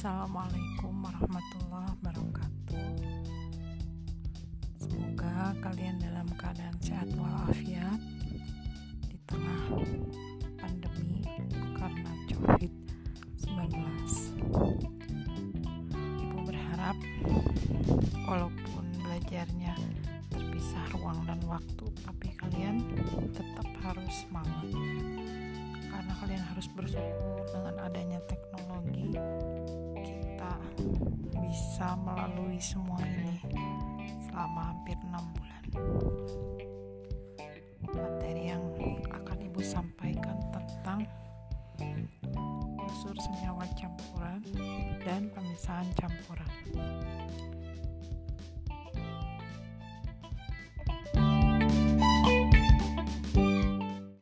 Assalamualaikum warahmatullahi wabarakatuh. Semoga kalian dalam keadaan sehat walafiat di tengah pandemi karena COVID-19. Ibu berharap walaupun belajarnya terpisah ruang dan waktu, tapi kalian tetap harus semangat karena kalian harus bersyukur bisa melalui semua ini selama hampir enam bulan. Materi yang akan ibu sampaikan tentang unsur senyawa campuran dan pemisahan campuran